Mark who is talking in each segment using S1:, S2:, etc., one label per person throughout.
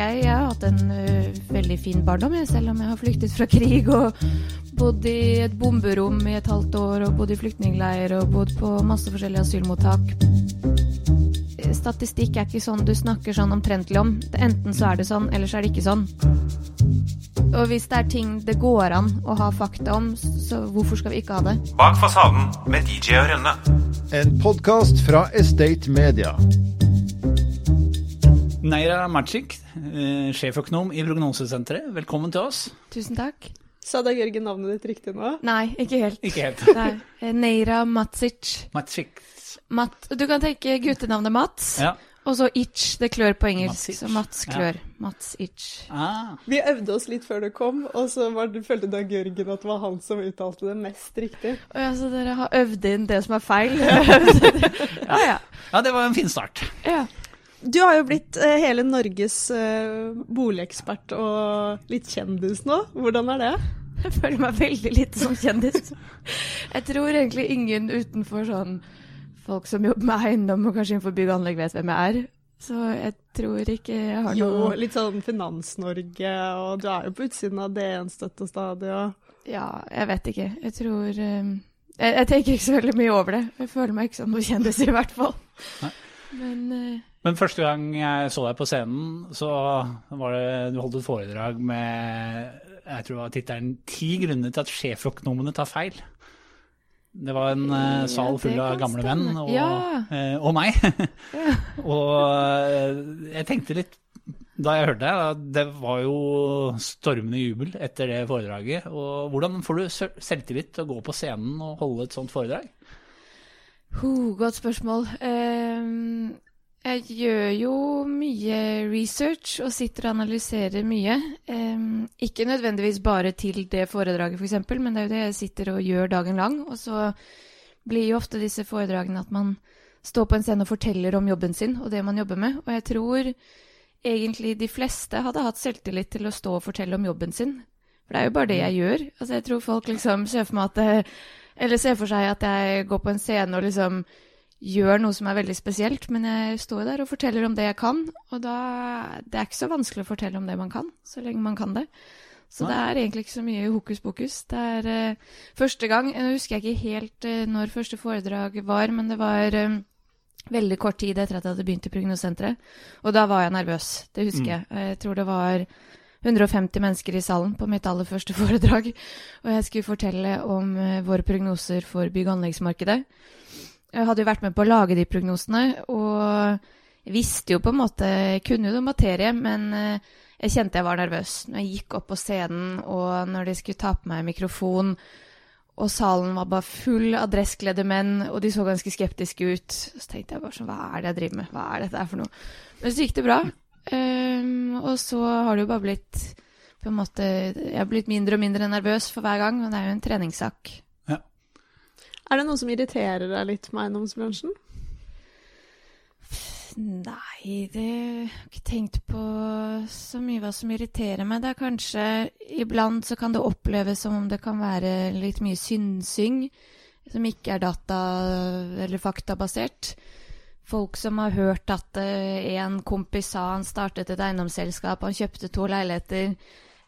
S1: jeg, jeg har hatt en uh, veldig fin barndom, jeg, selv om jeg har flyktet fra krig og bodd i et bomberom i et halvt år og bodd i flyktningleir og bodd på masse forskjellige asylmottak. Statistikk er ikke sånn du snakker sånn omtrentlig om. Enten så er det sånn, eller så er det ikke sånn. Og hvis det er ting det går an å ha fakta om, så hvorfor skal vi ikke ha det?
S2: Bak fasaden med DJ og Rønne.
S3: En podkast fra Estate Media.
S4: Neira Macic, eh, sjeføkonom i Prognosesenteret. Velkommen til oss.
S1: Tusen takk.
S5: Sa Dag Jørgen navnet ditt riktig nå?
S1: Nei, ikke helt.
S4: Ikke helt.
S1: Nei. eh, Neira Matsic.
S4: Matsic.
S1: Mat, du kan tenke guttenavnet Mats,
S4: Ja.
S1: og så Itch, det klør på engelsk.
S4: Matsic.
S1: Så Mats
S4: Ja.
S1: klør. Mats Itch.
S4: Ah,
S5: Vi øvde oss litt før du kom, og så var det, følte Dag Jørgen at det var han som uttalte det mest riktig.
S1: Og ja, så dere har øvd inn det som er feil? ja, ja.
S4: ja, det var en fin start.
S1: ja.
S5: Du har jo blitt eh, hele Norges eh, boligekspert og litt kjendis nå. Hvordan er det?
S1: Jeg føler meg veldig lite som kjendis. Jeg tror egentlig ingen utenfor sånn folk som jobber med eiendom og kanskje innenfor bygg og anlegg vet hvem jeg er. Så jeg tror ikke jeg har
S5: Jo,
S1: noe
S5: litt sånn Finans-Norge, og du er jo på utsiden av DN-støtte og stadig, og
S1: Ja, jeg vet ikke. Jeg tror eh, jeg, jeg tenker ikke så veldig mye over det. Jeg føler meg ikke som noen kjendis, i hvert fall.
S4: Nei.
S1: Men
S4: Men første gang jeg så deg på scenen, så var det du holdt et foredrag med jeg tror det var tittelen 'Ti grunner til at sjeføkonomene tar feil'. Det var en
S1: uh,
S4: sal full av gamle menn, og,
S1: Ja.
S4: uh, og meg. og uh, jeg tenkte litt da jeg hørte det, det var jo stormende jubel etter det foredraget. Og hvordan får du selvtillit til å gå på scenen og holde et sånt foredrag?
S1: Ho, godt spørsmål. Ehm, jeg gjør jo mye research og sitter og analyserer mye. Um, ikke nødvendigvis bare til det foredraget, f.eks., men det er jo det jeg sitter og gjør dagen lang. Og så blir jo ofte disse foredragene at man står på en scene og forteller om jobben sin og det man jobber med. Og jeg tror egentlig de fleste hadde hatt selvtillit til å stå og fortelle om jobben sin. For det er jo bare det jeg gjør. Altså, jeg tror folk liksom ser for meg at Eller ser for seg at jeg går på en scene og liksom gjør noe som er veldig spesielt, men jeg står der og forteller om det jeg kan, og da Det er ikke så vanskelig å fortelle om det man kan, så lenge man kan det. Så det er egentlig ikke så mye hokus pokus. Det er uh, første gang Nå husker jeg ikke helt uh, når første foredrag var, men det var um, veldig kort tid etter at jeg hadde begynt i Prognosesenteret. Og da var jeg nervøs. Det husker jeg. Jeg tror det var 150 mennesker i salen på mitt aller første foredrag. Og jeg skulle fortelle om eh, våre prognoser for bygg- og anleggsmarkedet. Jeg hadde jo vært med på å lage de prognosene, og visste jo på en måte kunne jo noe materie, men eh, jeg kjente jeg var nervøs når jeg gikk opp på scenen, og når de skulle ta på meg mikrofon, og salen var bare full av dresskledde menn, og de så ganske skeptiske ut. Så tenkte jeg bare sånn Hva er det jeg driver med? Hva er dette for noe? Men så gikk det bra. Um, og så har det jo bare blitt på en måte Jeg har blitt mindre og mindre nervøs for hver gang, og det er jo en treningssak.
S5: Er det noe som irriterer deg litt med eiendomsbransjen?
S1: Nei, det jeg har ikke tenkt på så mye hva som irriterer meg. Det er kanskje Iblant så kan det oppleves som om det kan være litt mye synsing som ikke er data- eller faktabasert. Folk som har hørt at eh, en kompis sa han startet et eiendomsselskap, han kjøpte to leiligheter,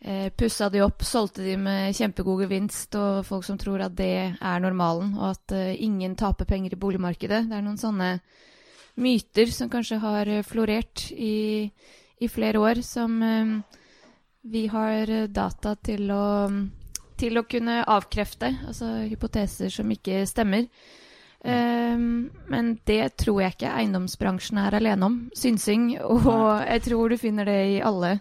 S1: eh, pussa de opp, solgte de med kjempegod gevinst, og folk som tror at det er normalen, og at eh, ingen taper penger i boligmarkedet. Det er noen sånne myter som kanskje har eh, florert i, i flere år, som eh, vi har eh, data til å, til å kunne avkrefte, altså hypoteser som ikke stemmer. Um, men det tror jeg ikke eiendomsbransjen er alene om. Synsing. Og jeg tror du finner det i alle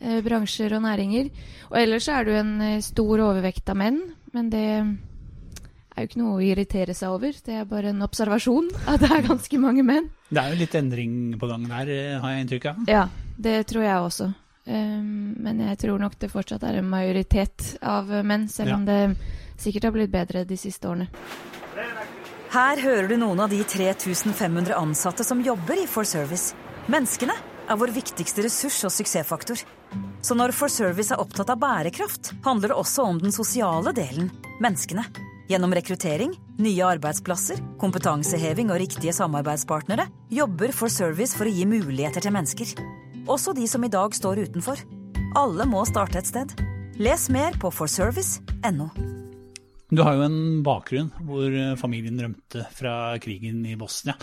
S1: eh, bransjer og næringer. Og ellers er det jo en eh, stor overvekt av menn, men det er jo ikke noe å irritere seg over. Det er bare en observasjon at det er ganske mange menn.
S4: Det er jo litt endring på gang der, eh, har jeg inntrykk av.
S1: Ja, det tror jeg også. Um, men jeg tror nok det fortsatt er en majoritet av menn, selv om det sikkert har blitt bedre de siste årene.
S6: Her hører du noen av de 3500 ansatte som jobber i For Service. Menneskene er vår viktigste ressurs og suksessfaktor. Så når For Service er opptatt av bærekraft, handler det også om den sosiale delen menneskene. Gjennom rekruttering, nye arbeidsplasser, kompetanseheving og riktige samarbeidspartnere jobber For Service for å gi muligheter til mennesker. også de som i dag står utenfor. Alle må starte et sted. Les mer på forservice.no.
S4: Du har jo en bakgrunn hvor familien rømte fra krigen i Bosnia.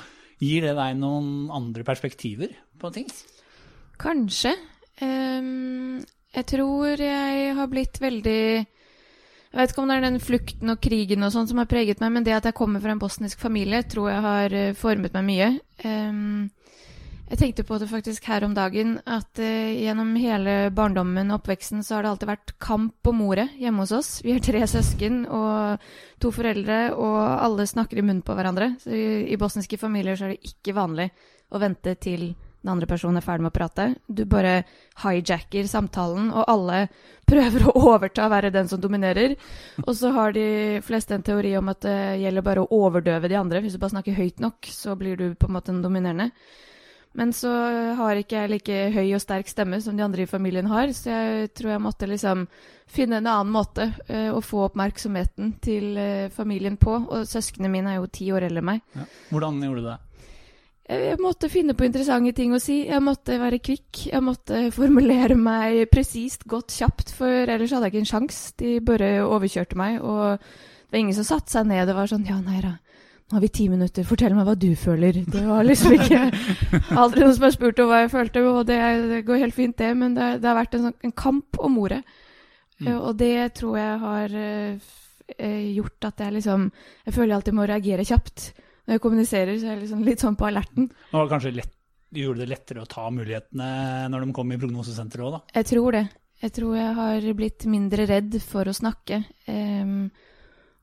S4: Gir det deg noen andre perspektiver på ting?
S1: Kanskje. Um, jeg tror jeg har blitt veldig Jeg vet ikke om det er den flukten og krigen og sånn som har preget meg, men det at jeg kommer fra en bosnisk familie, tror jeg har eh, formet meg mye. Ehm, jeg tenkte på det faktisk her om dagen, at uh, gjennom hele barndommen og oppveksten så har det alltid vært kamp om ordet hjemme hos oss. Vi er tre søsken og to foreldre, og alle snakker i munnen på hverandre. Så i, I bosniske familier så er det ikke vanlig å vente til den andre personen er ferdig med å prate. Du bare hijacker samtalen, og alle prøver å overta, være den som dominerer. Og så har de fleste en teori om at det gjelder bare å overdøve de andre. Hvis du bare snakker høyt nok, så blir du på en måte den dominerende. Men så har ikke jeg like høy og sterk stemme som de andre i familien har, så jeg tror jeg måtte liksom finne en annen måte uh, å få oppmerksomheten til uh, familien på. Og søsknene mine er jo ti år eldre enn meg.
S4: Ja. Hvordan gjorde du det?
S1: Jeg jeg måtte finne på interessante ting å si. Jeg måtte være kvikk. Jeg måtte formulere meg presist, godt, kjapt, for ellers hadde jeg ikke en sjanse. De bare overkjørte meg, og det var ingen som satte seg ned og var sånn Ja, nei da, nå har vi ti minutter, fortell meg hva du føler. Det var liksom ikke Aldri noen som har spurt om hva jeg følte, og det, det går helt fint, det, men det, det har vært en, sånn, en kamp om ordet.
S4: Mm.
S1: Eh, Og det tror jeg har eh, eh, gjort at jeg liksom Jeg føler jeg alltid må reagere kjapt. Når jeg kommuniserer, så er jeg liksom litt sånn på alerten.
S4: Det var kanskje lett, gjorde det lettere å ta mulighetene når de kom i prognosesenteret òg, da?
S1: Jeg tror det. Jeg tror jeg har blitt mindre redd for å snakke. Em,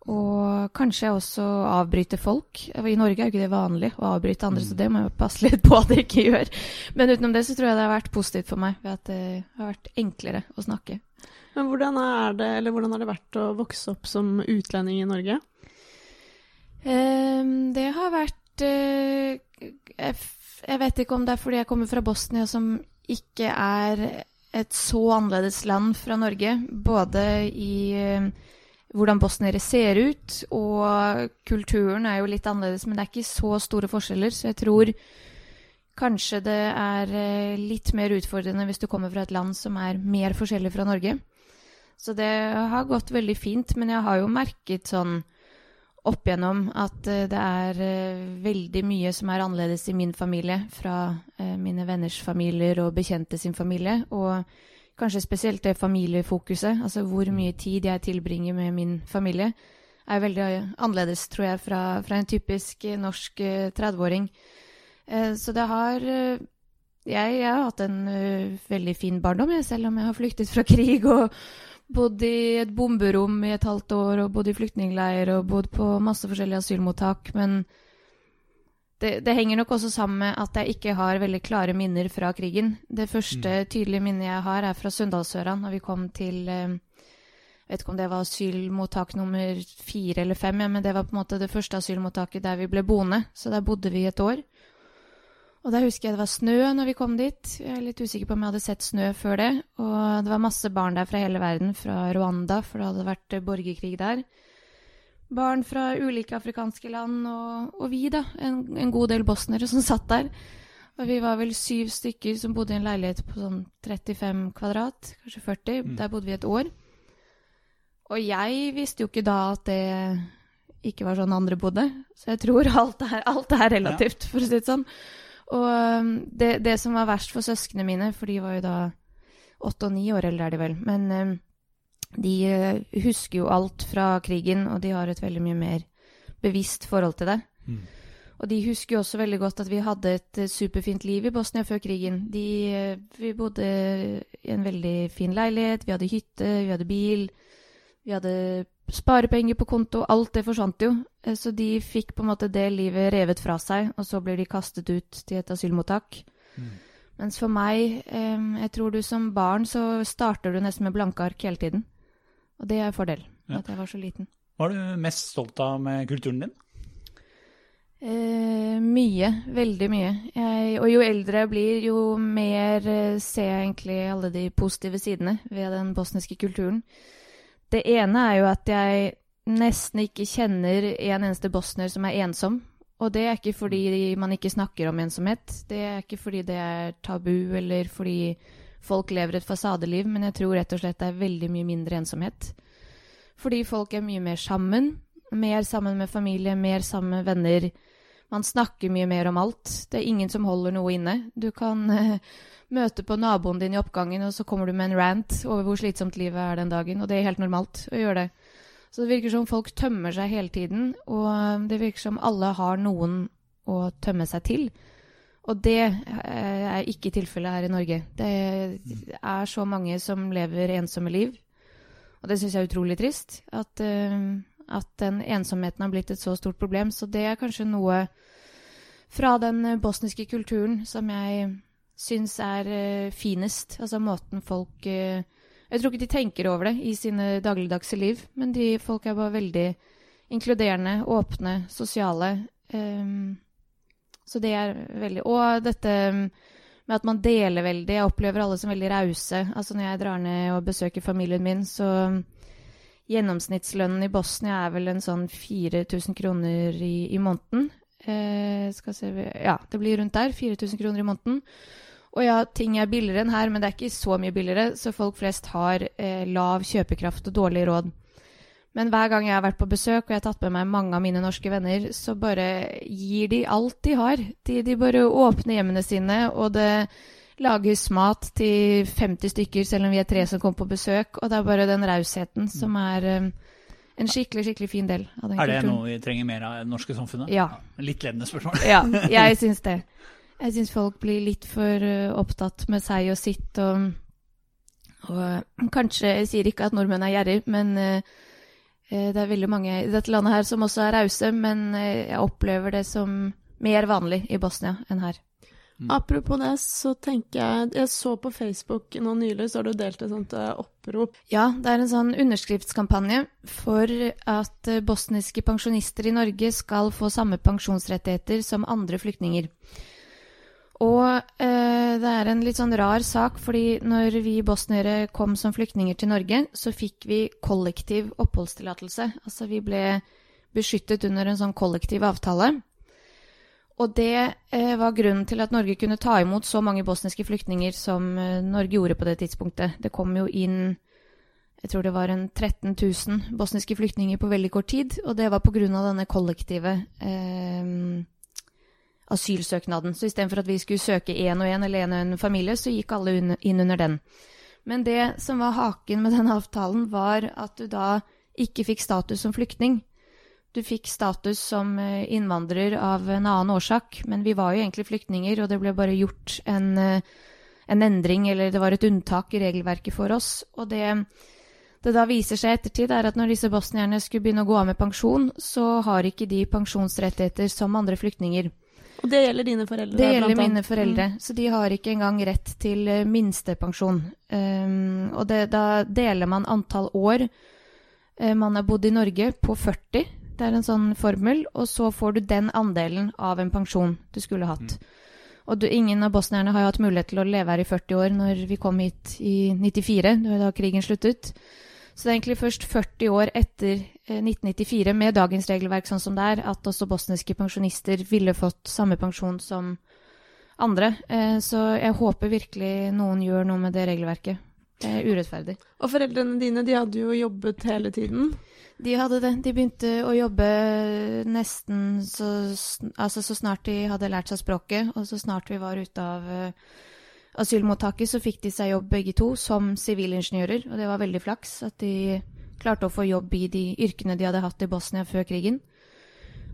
S1: og kanskje også avbryte folk. I Norge er jo ikke det vanlig å avbryte andre, så det må jeg passe litt på at jeg ikke gjør. Men utenom det så tror jeg det har vært positivt for meg ved at det har vært enklere å snakke.
S5: Men hvordan det, eller hvordan har det vært å vokse opp som utlending i Norge?
S1: Um, det har vært uh, jeg, jeg vet ikke om det er fordi jeg kommer fra Bosnia, som ikke er et så annerledes land fra Norge. Både i eh, hvordan bosniere ser ut, og kulturen er jo litt annerledes, men det er ikke så store forskjeller. Så jeg tror kanskje det er eh, litt mer utfordrende hvis du kommer fra et land som er mer forskjellig fra Norge. Så det har gått veldig fint, men jeg har jo merket sånn opp igjennom at eh, det er eh, veldig mye som er annerledes i min familie fra mine venners familier og bekjente sin familie. Og kanskje spesielt det familiefokuset, altså hvor mye tid jeg tilbringer med min familie, er veldig annerledes, tror jeg, fra, fra en typisk eh, norsk eh, 30-åring. Eh, Så det har eh, jeg, jeg har hatt en eh, veldig fin barndom, jeg, selv om jeg har flyktet fra krig og bodd i et bomberom i et halvt år, og bodd i flyktningleir og bodd på masse forskjellige asylmottak. Men det, det henger nok også sammen med at jeg ikke har veldig klare minner fra krigen. Det første tydelige minnet jeg har, er fra Sunndalsøra, når vi kom til eh, jeg vet ikke om det var asylmottak nummer fire eller fem, ja, men det var på en måte det første asylmottaket der vi ble boende. Så der bodde vi et år. Og der husker jeg det var snø når vi kom dit. Jeg er litt usikker på om jeg hadde sett snø før det. Og det var masse barn der fra hele verden, fra Rwanda, for det hadde vært borgerkrig der. Barn fra ulike afrikanske land, og, og vi, da. En, en god del bosnere som satt der. Og vi var vel syv stykker som bodde i en leilighet på sånn 35 kvadrat, kanskje 40. Der bodde vi et år. Og jeg visste jo ikke da at det ikke var sånn andre bodde. Så jeg tror alt er, alt er relativt, for å si det sånn. Og um, det, det som var verst for søsknene mine, for de var jo da åtte og ni år eldre, er de vel, men um, de eh, husker jo alt fra krigen, og de har et veldig mye mer bevisst forhold til det.
S4: Mm.
S1: Og de husker jo også veldig godt at vi hadde et eh, superfint liv i Bosnia før krigen. De, eh, vi bodde i en veldig fin leilighet, vi hadde hytte, vi hadde bil, vi hadde sparepenger på konto, alt det forsvant jo. Så de fikk på en måte det livet revet fra seg, og så blir de kastet ut til et asylmottak. Mens for meg, jeg tror du som barn så starter du nesten med blanke ark hele tiden. Og det er en fordel,
S4: Ja.
S1: at jeg var så liten.
S4: Hva er du mest stolt av med kulturen din?
S1: Eh, mye. Veldig mye. Jeg, og jo eldre jeg blir, jo mer eh, ser jeg egentlig alle de positive sidene ved den bosniske kulturen. Det ene er jo at jeg nesten ikke kjenner en eneste bosner som er ensom. Og det er ikke fordi man ikke snakker om ensomhet. Det er ikke fordi det er tabu, eller fordi folk lever et fasadeliv, men jeg tror rett og slett det er veldig mye mindre ensomhet. Fordi folk er mye mer sammen. Mer sammen med familie, mer sammen med venner. Man snakker mye mer om alt. Det er ingen som holder noe inne. Du kan eh, møte på naboen din i oppgangen, og så kommer du med en rant over hvor slitsomt livet er den dagen, og det er helt normalt å gjøre det. Så det virker som folk tømmer seg hele tiden, og det virker som alle har noen å tømme seg til. Og det eh, er ikke tilfellet her i Norge. Det er så mange som lever ensomme liv, og det syns jeg er utrolig trist. At, eh, at den ensomheten har blitt et så stort problem. Så det er kanskje noe fra den bosniske kulturen som jeg syns er eh, finest. Altså måten folk Jeg tror ikke de tenker over det i sine dagligdagse liv, men de folk er bare veldig inkluderende, åpne, sosiale. Um, så det er veldig Og dette med at man deler veldig. Jeg opplever alle som veldig rause. Altså når jeg drar ned og besøker familien min, så Gjennomsnittslønnen i Bosnia er vel en sånn 4000 kroner i, i måneden. Eh, skal se Ja, det blir rundt der. 4000 kroner i måneden. Og ja, ting er billigere enn her, men det er ikke så mye billigere, så folk flest har eh, lav kjøpekraft og dårlig råd. Men hver gang jeg har vært på besøk og jeg har tatt med meg mange av mine norske venner, så bare gir de alt de har. De, de bare åpner hjemmene sine, og det lages mat til 50 stykker, selv om vi er tre som kommer på besøk. Og det er bare den rausheten som er um, en skikkelig skikkelig fin del av den kulturen.
S4: Er det
S1: kulturen.
S4: noe vi trenger mer av i det norske samfunnet?
S1: Ja.
S4: Litt ledende spørsmål.
S1: Ja, jeg syns det. Jeg syns folk blir litt for uh, opptatt med seg og sitt og, og uh, Kanskje jeg sier ikke at nordmenn er gjerrig, men uh, eh, det er veldig mange i dette landet her som også er rause, men eh, jeg opplever det som mer vanlig i Bosnia enn her.
S5: Apropos det, så tenker jeg Jeg så på Facebook nå nylig, så har du delt et sånt eh, opprop.
S1: Ja, det er en sånn underskriftskampanje for at eh, bosniske pensjonister i Norge skal få samme pensjonsrettigheter som andre flyktninger. Og eh, det er en litt sånn rar sak, fordi når vi bosniere kom som flyktninger til Norge, så fikk vi kollektiv oppholdstillatelse. Altså vi ble beskyttet under en sånn kollektiv avtale. Og det eh, var grunnen til at Norge kunne ta imot så mange bosniske flyktninger som eh, Norge gjorde på det tidspunktet. Det kom jo inn jeg tror det var en 13 000 bosniske flyktninger på veldig kort tid, og det var pga. denne kollektive eh, asylsøknaden. Så istedenfor at vi skulle søke én og én eller én og én familie, så gikk alle inn under den. Men det som var haken med den avtalen, var at du da ikke fikk status som flyktning. Du fikk status som eh, innvandrer av en annen årsak, men vi var jo egentlig flyktninger, og det ble bare gjort en, eh, en endring, eller det var et unntak i regelverket for oss. Og det, det da viser seg ettertid, er at når disse bosnierne skulle begynne å gå av med pensjon, så har ikke de pensjonsrettigheter som andre flyktninger.
S5: Og det gjelder dine foreldre?
S1: Det
S5: blant
S1: gjelder
S5: annet.
S1: mine foreldre, så de har ikke engang rett til eh, minstepensjon. Um, og det, da deler man antall år eh, man har bodd i Norge, på 40. Det er en sånn formel, og så får du den andelen av en pensjon du skulle hatt. Og du, ingen av bosnierne har jo hatt mulighet til å leve her i 40 år når vi kom hit i 94, da krigen sluttet. Så det er egentlig først 40 år etter eh, 1994, med dagens regelverk sånn som det er, at også bosniske pensjonister ville fått samme pensjon som andre. Eh, Så jeg håper virkelig noen gjør noe med det regelverket. Det er urettferdig.
S5: Og foreldrene dine de hadde jo jobbet hele tiden.
S1: De hadde det. De begynte å jobbe nesten så, altså så snart de hadde lært seg språket, og så snart vi var ute av eh, asylmottaket, så fikk de seg jobb begge to som sivilingeniører, og det var veldig flaks at de klarte å få jobb i de yrkene de hadde hatt i Bosnia før krigen.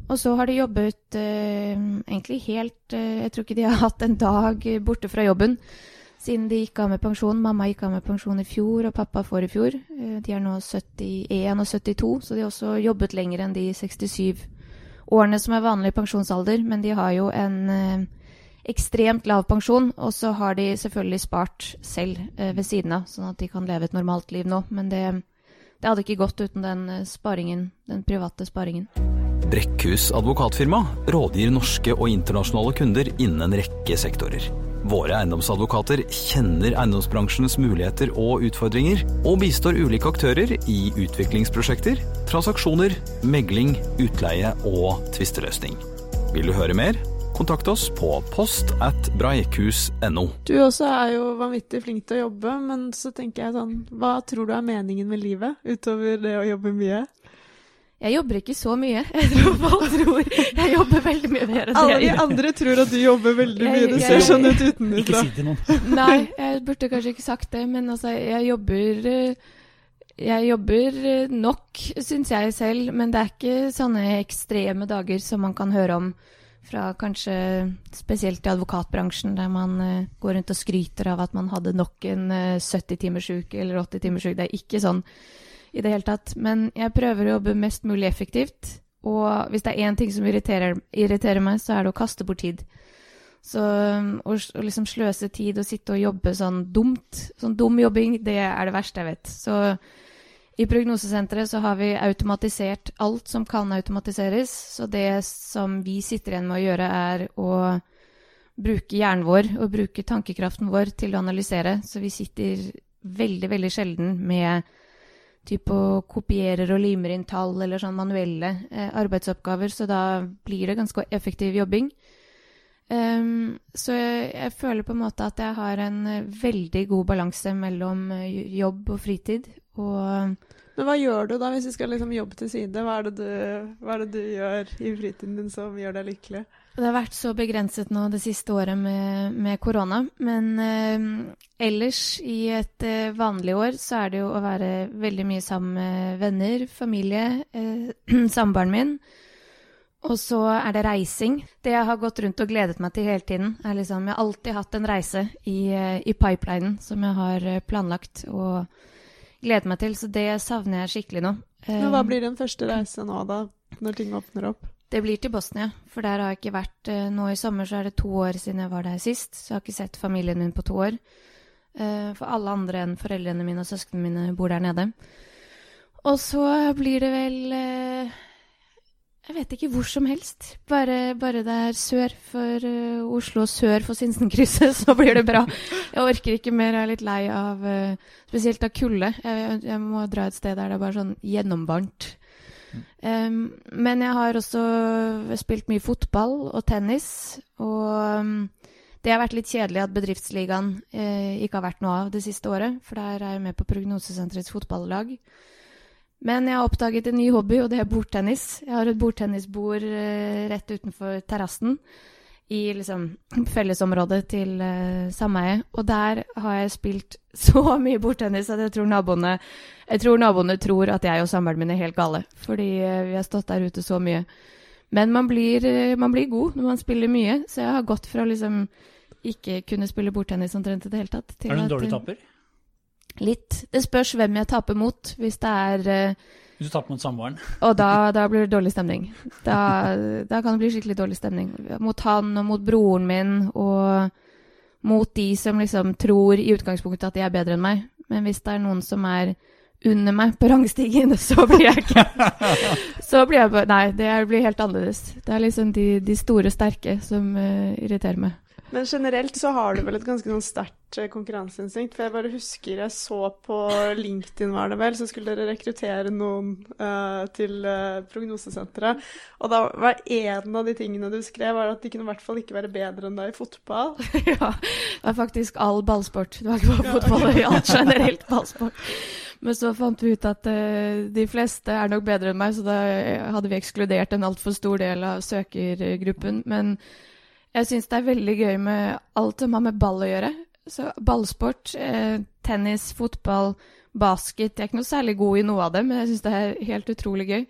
S1: Og så har de jobbet eh, egentlig helt eh, Jeg tror ikke de har hatt en dag borte fra jobben siden de gikk av med pensjon. Mamma gikk av med pensjon i fjor, og pappa får i fjor. Eh, De er nå 71 og 72, så de har også jobbet lenger enn de 67 årene som er vanlig pensjonsalder. Men de har jo en eh, ekstremt lav pensjon, og så har de selvfølgelig spart selv eh, ved siden av, sånn at de kan leve et normalt liv nå. Men det, det hadde ikke gått uten den eh, sparingen, den private sparingen.
S7: Brekkhus advokatfirma rådgir norske og internasjonale kunder innen en rekke sektorer. Våre eiendomsadvokater kjenner eiendomsbransjens muligheter og utfordringer, og bistår ulike aktører i utviklingsprosjekter, transaksjoner, megling, utleie og tvisteløsning. Vil du høre mer? Kontakt oss på post at breikhus.no.
S5: Du også er jo vanvittig flink til å jobbe, men så tenker jeg sånn Hva tror du er meningen med livet, utover det å jobbe mye?
S1: Jeg jobber ikke så mye. Jeg tror folk tror jeg jobber veldig mye mer enn det
S5: Alle
S1: jeg
S5: de
S1: gjør.
S5: andre tror at du jobber veldig mye. Det ser sånn ut
S4: Ikke
S5: utenfra.
S4: si til noen.
S1: Nei, jeg burde kanskje ikke sagt det, men altså, jeg jobber eh, Jeg jobber eh, nok, syns jeg selv, men det er ikke sånne ekstreme dager som man kan høre om fra kanskje spesielt i advokatbransjen, der man uh, går rundt og skryter av at man hadde nok en uh, 70-timersuke eller 80-timersuke. Det er ikke sånn i det hele tatt. Men jeg prøver å jobbe mest mulig effektivt. Og hvis det er én ting som irriterer, irriterer meg, så er det å kaste bort tid. Så um, å liksom sløse tid og sitte og jobbe sånn dumt, sånn dum jobbing, det er det verste jeg vet. Så i prognosesenteret så har vi automatisert alt som kan automatiseres. Så det som vi sitter igjen med å gjøre, er å bruke hjernen vår og bruke tankekraften vår til å analysere. Så vi sitter veldig, veldig sjelden med type og kopierer og limer inn tall eller sånn manuelle eh, arbeidsoppgaver, så da blir det ganske effektiv jobbing. Ehm, så jeg, jeg føler på en måte at jeg har en eh, veldig god balanse mellom eh, jobb og fritid. Og
S5: Men hva gjør du da, hvis du skal liksom jobbe til side? Hva er, det du, hva er det du gjør i fritiden din som gjør deg lykkelig?
S1: det har vært så begrenset nå det siste året med, med korona. Men eh, ellers i et eh, vanlig år så er det jo å være veldig mye sammen med venner, familie, eh, samboeren min. Og så er det reising. Det jeg har gått rundt og gledet meg til hele tiden, er liksom Jeg har alltid hatt en reise i, eh, i pipelinen som jeg har eh, planlagt og gledet meg til, så det savner jeg skikkelig nå.
S5: Men hva
S1: Eh,
S5: blir den første reise nå, da? Når ting åpner opp?
S1: det blir til Bosnia, for der har jeg ikke vært nå i sommer. Så er det to år siden jeg var der sist, så jeg har ikke sett familien min på to år. For alle andre enn foreldrene mine og søsknene mine bor der nede. Og så blir det vel Jeg vet ikke hvor som helst. Bare, bare det er sør for uh, Oslo sør for Sinsenkrysset, så blir det bra. Jeg orker ikke mer, jeg er litt lei av uh, Spesielt av kulde. Jeg, jeg må dra et sted der det er bare sånn gjennomvarmt. Um, men jeg har også spilt mye fotball og tennis. Og um, det har vært litt kjedelig at bedriftsligaen eh, ikke har vært noe av det siste året. For der er jeg med på Prognosesenterets fotballag. Men jeg har oppdaget en ny hobby, og det er bordtennis. Jeg har et bordtennisbord eh, rett utenfor terrassen i liksom fellesområdet til eh, sameiet. Og der har jeg spilt så mye bordtennis at jeg tror naboene jeg tror naboene tror at jeg og samboeren min er helt gale, fordi eh, vi har stått der ute så mye. Men man blir, man blir god når man spiller mye, så jeg har gått fra å liksom ikke kunne spille bordtennis omtrent i det hele tatt. til
S4: Er du en dårlig tapper?
S1: Litt. Det spørs hvem jeg taper mot. Hvis det er eh,
S4: Hvis du taper mot samboeren?
S1: Og da, da blir det dårlig stemning. Da, da kan det bli skikkelig dårlig stemning. Mot han og mot broren min og mot de som liksom tror i utgangspunktet at de er bedre enn meg. Men hvis det er noen som er under meg på rangstigen, så blir jeg ikke Så blir jeg bare Nei, det blir helt annerledes. Det er liksom de, de store, sterke som uh, irriterer meg.
S5: Men generelt så har du vel et ganske sånn sterkt eh, konkurranseinstinkt. For jeg bare husker jeg så på LinkedIn, var det vel, så skulle dere rekruttere noen uh, til uh, prognosesenteret. Og da var en av de tingene du skrev, var at de kunne i hvert fall ikke være bedre enn deg i fotball.
S1: ja, det var faktisk all ballsport. Det var ikke bare fotball, det var alt generelt ballsport. Men så fant vi ut at uh, de fleste er nok bedre enn meg, så da hadde vi ekskludert en altfor stor del av søkergruppen. Men jeg syns det er veldig gøy med alt som har med ball å gjøre. Så ballsport, eh, tennis, fotball, basket Jeg er ikke noe særlig god i noe av det, men jeg syns det er helt utrolig gøy.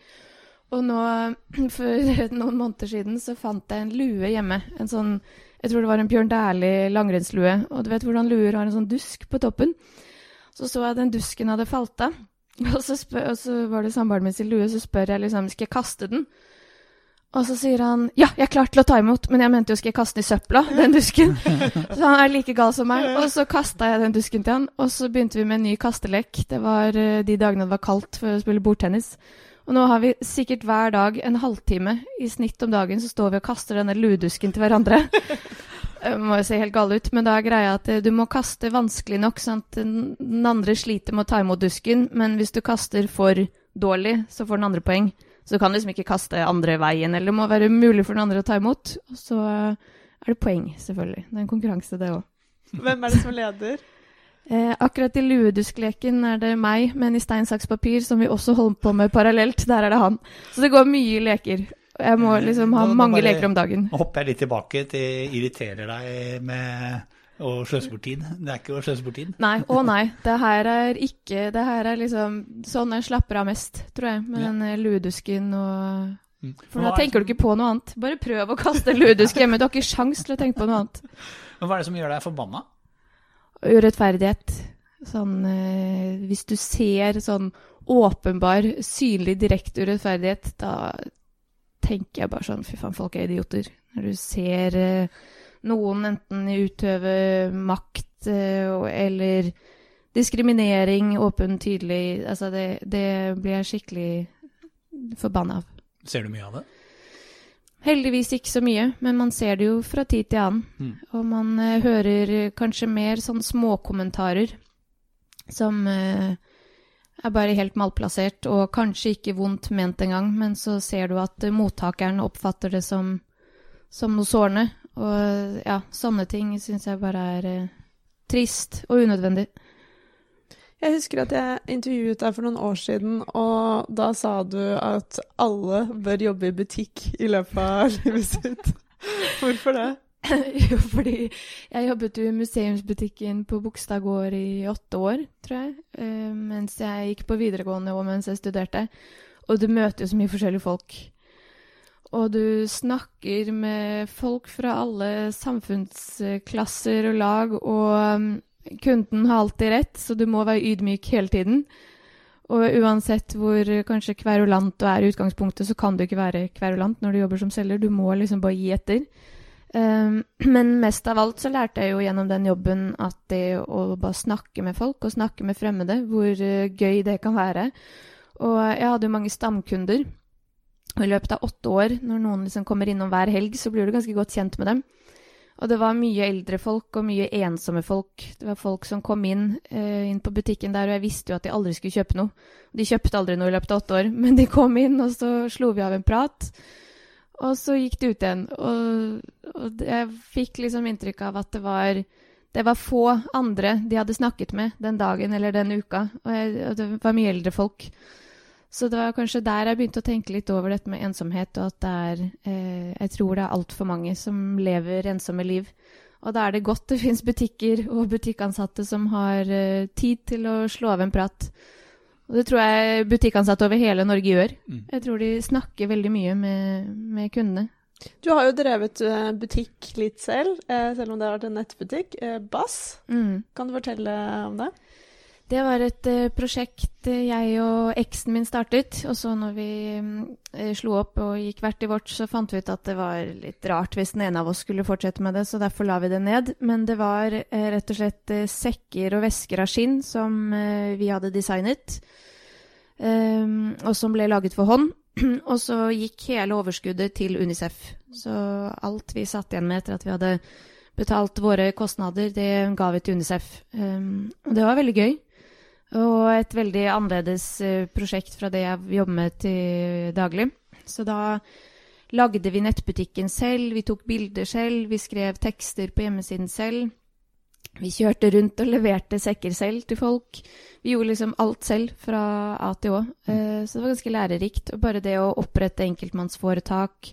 S1: Og nå, for noen måneder siden, så fant jeg en lue hjemme. En sånn Jeg tror det var en Bjørn Dæhlie langrennslue. Og du vet hvordan luer har en sånn dusk på toppen? Så så jeg den dusken hadde falt av. Og så, spør, og så var det samboeren min sin lue, så spør jeg liksom skal jeg kaste den. Og så sier han ja, jeg er klar til å ta imot, men jeg mente jo skal jeg kaste den i søpla, den dusken. Så han er like gal som meg. Og så kasta jeg den dusken til han, og så begynte vi med en ny kastelek. Det var eh, de dagene det var kaldt for å spille bordtennis. Og nå har vi sikkert hver dag en halvtime i snitt om dagen, så står vi og kaster denne luedusken til hverandre. Det må jo se helt gal ut, men da er greia at eh, du må kaste vanskelig nok, sånn at den andre sliter med å ta imot dusken, men hvis du kaster for dårlig, så får den andre poeng. Så du kan liksom ikke kaste andre veien, eller det må være mulig for den andre å ta imot. Og så er det poeng, selvfølgelig. Det er en konkurranse, det òg.
S5: Hvem er det som leder?
S1: Eh, akkurat i lueduskleken er det meg, men i stein, saks, papir, som vi også holder på med parallelt, der er det han. Så det går mye leker. Jeg må liksom ha
S4: Nå- nå
S1: mange
S4: bare-
S1: leker om dagen.
S4: Nå hopper jeg litt tilbake til irriterer deg med å sløse bort tid. Det er ikke å sløse bort tid.
S1: Nei, å nei. Det her er ikke Det her er liksom sånn jeg slapper av mest, tror jeg, med
S4: Ja.
S1: den ludusken og For da
S4: er
S1: tenker du ikke på noe annet. Bare prøv å kaste ludusk hjemme. Du har ikke sjans til å tenke på noe annet.
S4: Men hva er det som gjør deg forbanna?
S1: Urettferdighet. Sånn eh, Hvis du ser sånn åpenbar, synlig, direkte urettferdighet, da tenker jeg bare sånn Fy faen, folk er idioter. Når du ser eh, noen enten utøver makt eh, eller diskriminering åpen, tydelig Altså, det, det blir jeg skikkelig forbanna av.
S4: Ser du mye av det?
S1: Heldigvis ikke så mye, men man ser det jo fra tid til annen.
S4: Mm.
S1: Og man uh, hører kanskje mer sånn småkommentarer som uh, er bare helt malplassert, og kanskje ikke vondt ment engang, men så ser du at uh, mottakeren oppfatter det som, som noe sårende. Og ja, sånne ting syns jeg bare er eh, trist og unødvendig.
S5: Jeg husker at jeg intervjuet deg for noen år siden, og da sa du at alle bør jobbe i butikk i løpet av livet sitt. Hvorfor det?
S1: jo, fordi jeg jobbet jo i museumsbutikken på Bogstad gård i åtte år, tror jeg. eh, Mens jeg gikk på videregående og mens jeg studerte. Og du møter jo så mye forskjellige folk. Og du snakker med folk fra alle samfunnsklasser og lag, og um, kunden har alltid rett, så du må være ydmyk hele tiden. Og uansett hvor eh, kanskje kverulant du er i utgangspunktet, så kan du ikke være kverulant når du jobber som selger. Du må liksom bare gi etter. Um, men mest av alt så lærte jeg jo gjennom den jobben at det å bare snakke med folk, og snakke med fremmede, hvor eh, gøy det kan være. Og jeg hadde jo mange stamkunder. Og i løpet av åtte år, når noen liksom kommer innom hver helg, så blir du ganske godt kjent med dem. Og det var mye eldre folk og mye ensomme folk. Det var folk som kom inn, uh, inn på butikken der, og jeg visste jo at de aldri skulle kjøpe noe. De kjøpte aldri noe i løpet av åtte år, men de kom inn, og så slo vi av en prat. Og så gikk det ut igjen. Og, og jeg fikk liksom inntrykk av at det var, det var få andre de hadde snakket med den dagen eller den uka. Og, jeg, og det var mye eldre folk. Så det var kanskje der jeg begynte å tenke litt over dette med ensomhet, og at det er eh, Jeg tror det er altfor mange som lever ensomme liv. Og da er det godt det fins butikker og butikkansatte som har eh, tid til å slå av en prat. Og det tror jeg butikkansatte over hele Norge gjør.
S4: Mm.
S1: Jeg tror de snakker veldig mye med, med kundene.
S5: Du har jo drevet eh, butikk litt selv, eh, selv om det har vært en nettbutikk. Eh, Bass,
S1: Mm.
S5: kan du fortelle om det?
S1: Det var et uh, prosjekt eh, jeg og eksen min startet. Og så når vi eh, slo opp og gikk hvert i vårt, så fant vi ut at det var litt rart hvis den ene av oss skulle fortsette med det, så derfor la vi det ned. Men det var uh, rett og slett sekker og vesker av skinn som vi hadde designet. ehm, og som ble laget for hånd. og så gikk hele overskuddet til Unicef. Så alt vi satt igjen med etter at vi hadde betalt våre kostnader, det ga vi til Unicef. Um, og det var veldig gøy. Og et veldig annerledes eh, prosjekt fra det jeg jobber med til daglig. Så da lagde vi nettbutikken selv, vi tok bilder selv, vi skrev tekster på hjemmesiden selv. Vi kjørte rundt og leverte sekker selv til folk. Vi gjorde liksom alt selv fra A til Å. Eh, Så det var ganske lærerikt. Og bare det å opprette enkeltmannsforetak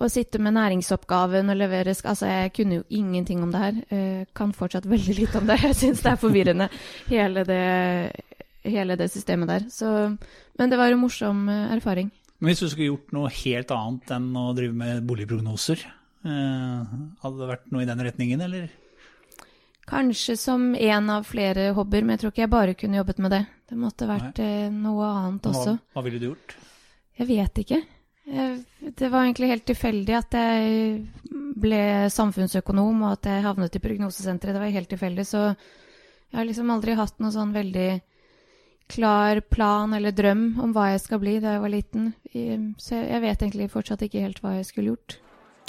S1: og sitte med næringsoppgaven og levere Altså, jeg kunne jo ingenting om det her. Eh, Kan fortsatt veldig lite om det. Jeg syns det er forvirrende, hele det, hele det systemet der. Så, men det var en morsom eh, erfaring.
S4: Men hvis du skulle gjort noe helt annet enn å drive med boligprognoser, eh, hadde det vært noe i den retningen, eller?
S1: Kanskje som en av flere hobbyer, men jeg tror ikke jeg bare kunne jobbet med det. Det måtte vært Nei. noe annet også.
S4: Hva, hva ville du gjort?
S1: Jeg vet ikke. Jeg, det var egentlig helt tilfeldig at jeg ble samfunnsøkonom, og at jeg havnet i prognosesenteret. Det var helt tilfeldig, så jeg har liksom aldri hatt noen sånn veldig klar plan eller drøm om hva jeg skal bli da jeg var liten. Så jeg vet egentlig fortsatt ikke helt hva jeg skulle gjort.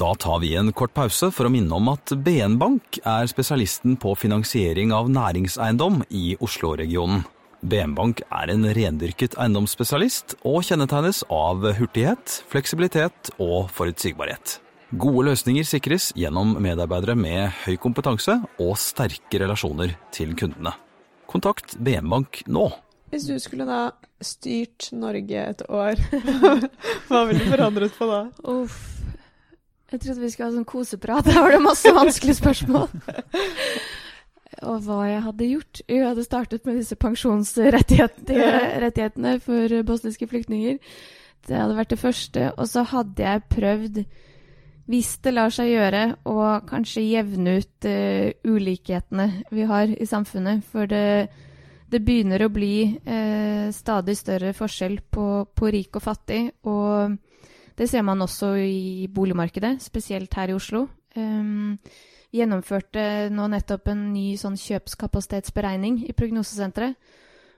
S7: Da tar vi en kort pause for å minne om at BN Bank er spesialisten på finansiering av næringseiendom i Oslo-regionen. BM Bank er en rendyrket eiendomsspesialist og kjennetegnes av hurtighet, fleksibilitet og forutsigbarhet. Gode løsninger sikres gjennom medarbeidere med høy kompetanse og sterke relasjoner til kundene. Kontakt BM Bank nå.
S5: Hvis du skulle da styrt Norge et år, hva ville du forandret på da?
S1: Uff. Jeg trodde vi skulle ha sånn koseprat. da var det masse vanskelige spørsmål. Og hva jeg hadde gjort? Jo, jeg hadde startet med disse pensjonsrettighetene for bosniske flyktninger. Det hadde vært det første. Og så hadde jeg prøvd, hvis det lar seg gjøre, å kanskje jevne ut uh, ulikhetene vi har i samfunnet. For det, det begynner å bli uh, stadig større forskjell på, på rik og fattig. Og det ser man også i boligmarkedet, spesielt her i Oslo. Um, gjennomførte nå nettopp en ny sånn kjøpskapasitetsberegning i Prognosesenteret.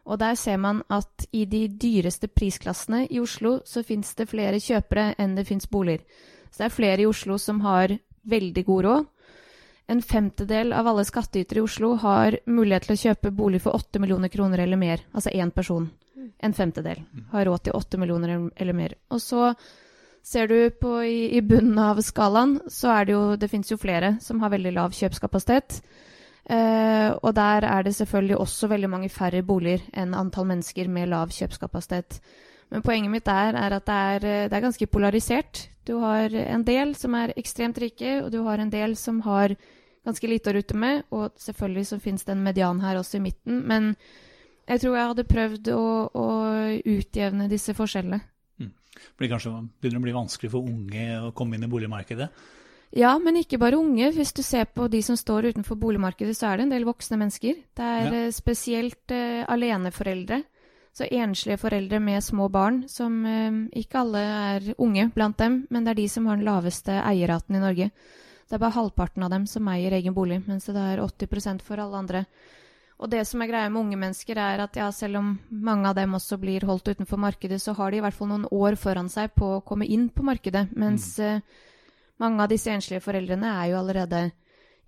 S1: Og der ser man at i de dyreste prisklassene i Oslo så fins det flere kjøpere enn det fins boliger. Så det er flere i Oslo som har veldig god råd. En femtedel av alle skattytere i Oslo har mulighet til å kjøpe bolig for 8 millioner kroner eller mer. Altså én person. En femtedel har råd til 8 millioner eller mer. Og så Ser du på i, i, bunnen av skalaen, så er det jo Det fins jo flere som har veldig lav kjøpskapasitet. Eh, og der er det selvfølgelig også veldig mange færre boliger enn antall mennesker med lav kjøpskapasitet. Men poenget mitt der er at det er, eh, det er ganske polarisert. Du har en del som er ekstremt rike, og du har en del som har ganske lite å rutte med. Og selvfølgelig så fins det en median her også i midten. Men jeg tror jeg hadde prøvd å, å utjevne disse forskjellene
S4: blir kanskje, begynner å bli vanskelig for unge å komme inn i boligmarkedet?
S1: Ja, men ikke bare unge. Hvis du ser på de som står utenfor boligmarkedet, så er det en del voksne mennesker. Det er ja. Eh, spesielt uh, aleneforeldre. Så enslige foreldre med små barn, som uh, ikke alle er unge blant dem, men det er de som har den laveste eierraten i Norge. Det er bare halvparten av dem som eier egen bolig, mens det er 80% for alle andre. Og det som er greia med unge mennesker, er at ja, selv om mange av dem også blir holdt utenfor markedet, så har de i hvert fall noen år foran seg på å komme inn på markedet. Mens mm. uh, mange av disse enslige foreldrene er jo allerede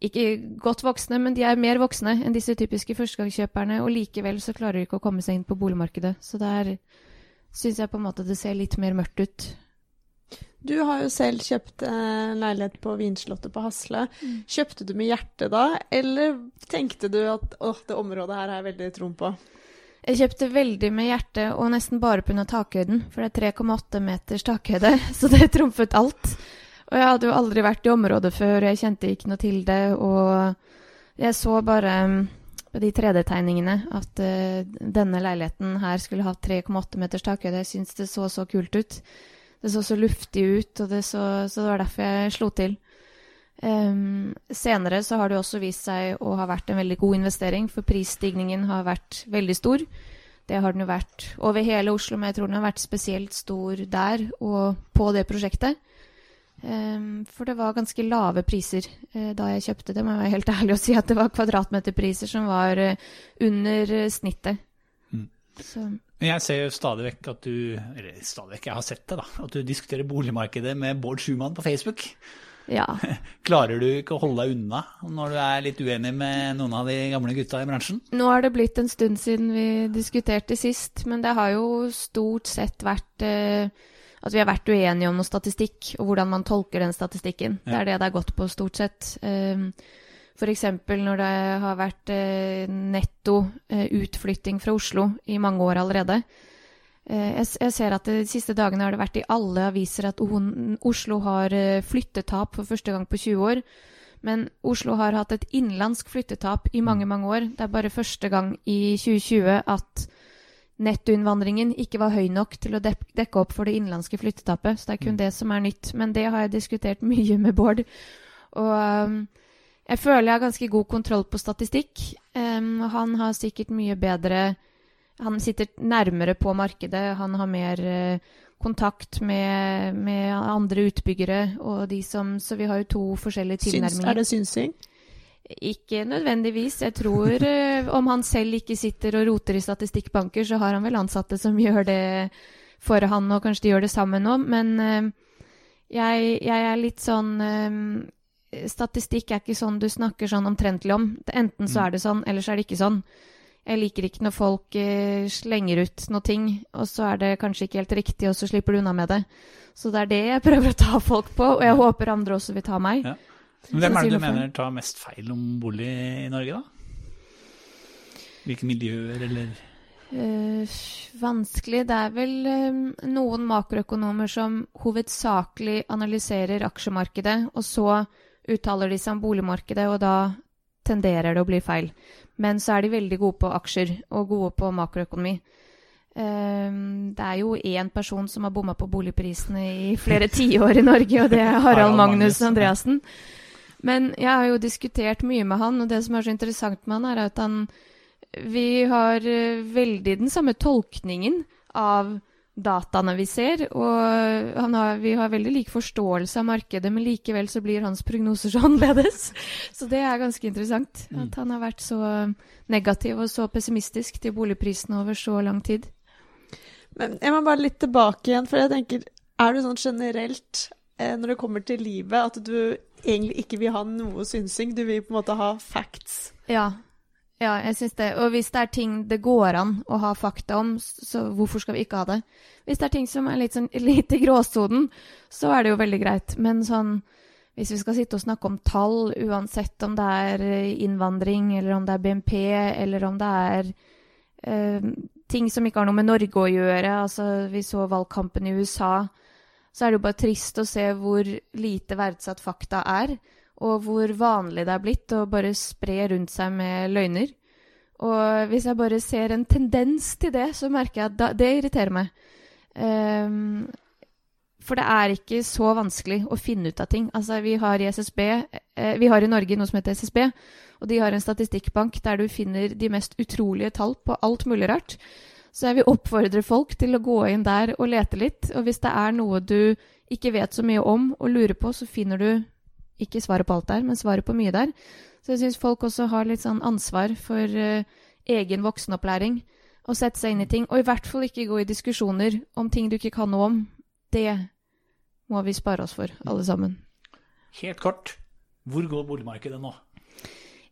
S1: ikke godt voksne, men de er mer voksne enn disse typiske førstegangskjøperne, og likevel så klarer de ikke å komme seg inn på boligmarkedet. Så der syns jeg på en måte det ser litt mer mørkt ut.
S5: Du har jo selv kjøpt eh, leilighet på Vinslottet på Hasle. Mm. Kjøpte du med hjertet da, eller tenkte du at åh, det området her har jeg veldig troen på?
S1: Jeg kjøpte veldig med hjertet, og nesten bare pga. takhøyden. For det er 3,8 meters takhøyde, så det trumfet alt. Og jeg hadde jo aldri vært i området før, jeg kjente ikke noe til det. Og jeg så bare mm, på de 3D-tegningene at uh, denne leiligheten her skulle ha 3,8 meters takhøyde. Jeg syntes det så så kult ut det så så luftig ut, og det så, så det var derfor jeg slo til. Um, senere så har det også vist seg å ha vært en veldig god investering, for prisstigningen har vært veldig stor. Det har den jo vært over hele Oslo, men jeg tror den har vært spesielt stor der og på det prosjektet. Um, for det var ganske lave priser uh, da jeg kjøpte det, må jeg være helt ærlig å si at det var kvadratmeterpriser som var uh, under uh, snittet.
S4: Så. Men jeg ser jo stadig vekk at du Eller stadig vekk, jeg har sett det, da. At du diskuterer boligmarkedet med Bård Schumann på Facebook.
S1: Ja.
S4: Klarer du ikke å holde deg unna når du er litt uenig med noen av de gamle gutta i bransjen?
S1: Nå har det blitt en stund siden vi diskuterte sist, men det har jo stort sett vært eh, at vi har vært uenige om noe statistikk, og hvordan man tolker den statistikken. Ja. Det er det det har gått på, stort sett. Eh, F.eks. når det har vært eh, netto eh, utflytting fra Oslo i mange år allerede. Eh, jeg, ser at De siste dagene har det vært i alle aviser at Oslo har flyttetap for første gang på 20 år. Men Oslo har hatt et innenlandsk flyttetap i mange mange år. Det er bare første gang i 2020 at nettoinnvandringen ikke var høy nok til å dekke opp for det innenlandske flyttetapet. Så det er kun mm. det som er nytt. Men det har jeg diskutert mye med Bård. Og um, jeg føler jeg har ganske god kontroll på statistikk. Um, han har sikkert mye bedre Han sitter nærmere på markedet. Han har mer uh, kontakt med, med, andre utbyggere og de som Så vi har jo to forskjellige tilnærminger.
S5: er det synsing?
S1: Ikke nødvendigvis. Jeg tror uh, om han selv ikke sitter og roter i statistikkbanker, så har han vel ansatte som gjør det for han, og kanskje de gjør det sammen òg, Men uh, jeg, jeg, er litt sånn statistikk er ikke sånn du snakker sånn omtrentlig om. Enten så mm. er det sånn, eller så er det ikke sånn. Jeg liker ikke når folk eh, slenger ut noe ting, og så er det kanskje ikke helt riktig, og så slipper du unna med det. Så det er det jeg prøver å ta folk på, og jeg håper andre også vil ta meg.
S4: Ja. Men Hvem er det du mener tar mest feil om bolig i Norge, da? Hvilke miljøer, eller
S1: uh, vanskelig. Det er vel um, noen makroøkonomer som hovedsakelig analyserer aksjemarkedet, og så uttaler de seg om boligmarkedet, og da tenderer det å bli feil. Men så er de veldig gode på aksjer og gode på makroøkonomi. Eh, det er jo én person som har bomma på boligprisene i flere tiår i Norge, og det er Harald Magnus. Andreassen. Men jeg har jo diskutert mye med han, og det som er så interessant med han, er at han Vi har eh, veldig den samme tolkningen av dataene vi ser, og han har, vi har veldig lik forståelse av markedet, men likevel så blir hans prognoser så annerledes. Så det er ganske interessant. At han har vært så negativ og så pessimistisk til boligprisene over så lang tid.
S5: Men jeg må bare litt tilbake igjen, for jeg tenker Er du sånn generelt, eh, når det kommer til livet, at du egentlig ikke vil ha noe synsing? Du vil på en måte ha facts?
S1: Ja. Ja, jeg syns det. Og hvis det er ting det går an å ha fakta om, så hvorfor skal vi ikke ha det? Hvis det er ting som er litt, sånn, litt i gråsonen, så er det jo veldig greit. Men sånn hvis vi skal sitte og snakke om tall, uansett om det er eh, innvandring, eller om det er BNP, eller om det er eh, ting som ikke har noe med Norge å gjøre, altså vi så valgkampen i USA, så er det jo bare trist å se hvor lite verdsatt fakta er og hvor vanlig det er blitt å bare spre rundt seg med løgner. Og hvis jeg bare ser en tendens til det, så merker jeg at det irriterer meg. Um, for det er ikke så vanskelig å finne ut av ting. Altså, vi har i SSB eh, Vi har i Norge noe som heter SSB, og de har en statistikkbank der du finner de mest utrolige tall på alt mulig rart. Så jeg vil oppfordre folk til å gå inn der og lete litt. Og hvis det er noe du ikke vet så mye om og lurer på, så finner du ikke svaret på alt der, men svaret på mye der. Så jeg syns folk også har litt sånn ansvar for uh, egen voksenopplæring. Å sette seg inn i ting, og i hvert fall ikke gå i diskusjoner om ting du ikke kan noe om. Det må vi spare oss for, alle sammen.
S4: Helt kort, hvor går boligmarkedet nå?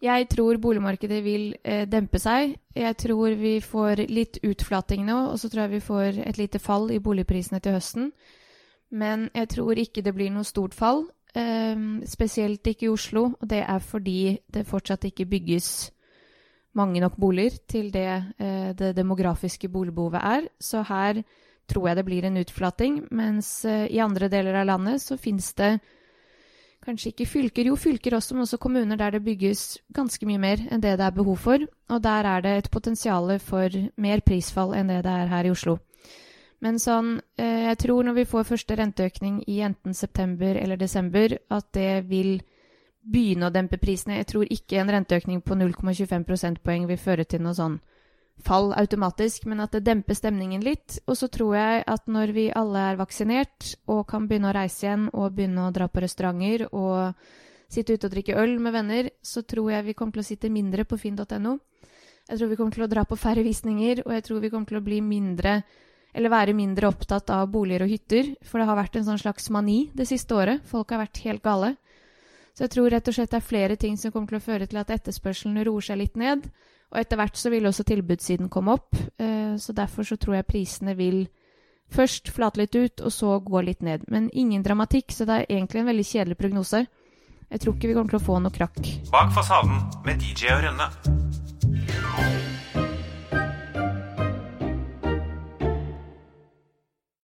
S1: Jeg tror boligmarkedet vil eh, dempe seg. Jeg tror vi får litt utflating nå, og så tror jeg vi får et lite fall i boligprisene til høsten. Men jeg tror ikke det blir noe stort fall. Ehm, spesielt ikke i Oslo, og det er fordi det fortsatt ikke bygges mange nok boliger til det eh, det demografiske boligbehovet er. Så her tror jeg det blir en utflating, mens eh, i andre deler av landet så finnes det kanskje ikke fylker, jo fylker også, men også kommuner der det bygges ganske mye mer enn det det er behov for. Og der er det et potensial for mer prisfall enn det det er her i Oslo. Men sånn, eh, jeg tror når vi får første renteøkning i enten september eller desember, at det vil begynne å dempe prisene. Jeg tror ikke en renteøkning på 0,25 prosentpoeng vil føre til noe sånn fall automatisk, men at det demper stemningen litt. Og så tror jeg at når vi alle er vaksinert og kan begynne å reise igjen og begynne å dra på restauranter og sitte ute og drikke øl med venner, så tror jeg vi kommer til å sitte mindre på finn.no. Jeg tror vi kommer til å dra på færre visninger, og jeg tror vi kommer til å bli mindre eller være mindre opptatt av boliger og hytter, for det har vært en sånn slags mani det siste året. Folk har vært helt gale. Så jeg tror rett og slett det er flere ting som kommer til å føre til at etterspørselen roer seg litt ned. Og etter hvert så vil også tilbudssiden komme opp. Eh, Så derfor så tror jeg prisene vil først flate litt ut, og så gå litt ned. Men ingen dramatikk, så det er egentlig en veldig kjedelig prognose. Jeg tror ikke vi kommer til å få noe krakk.
S2: Bak fasaden med DJ og Rønne.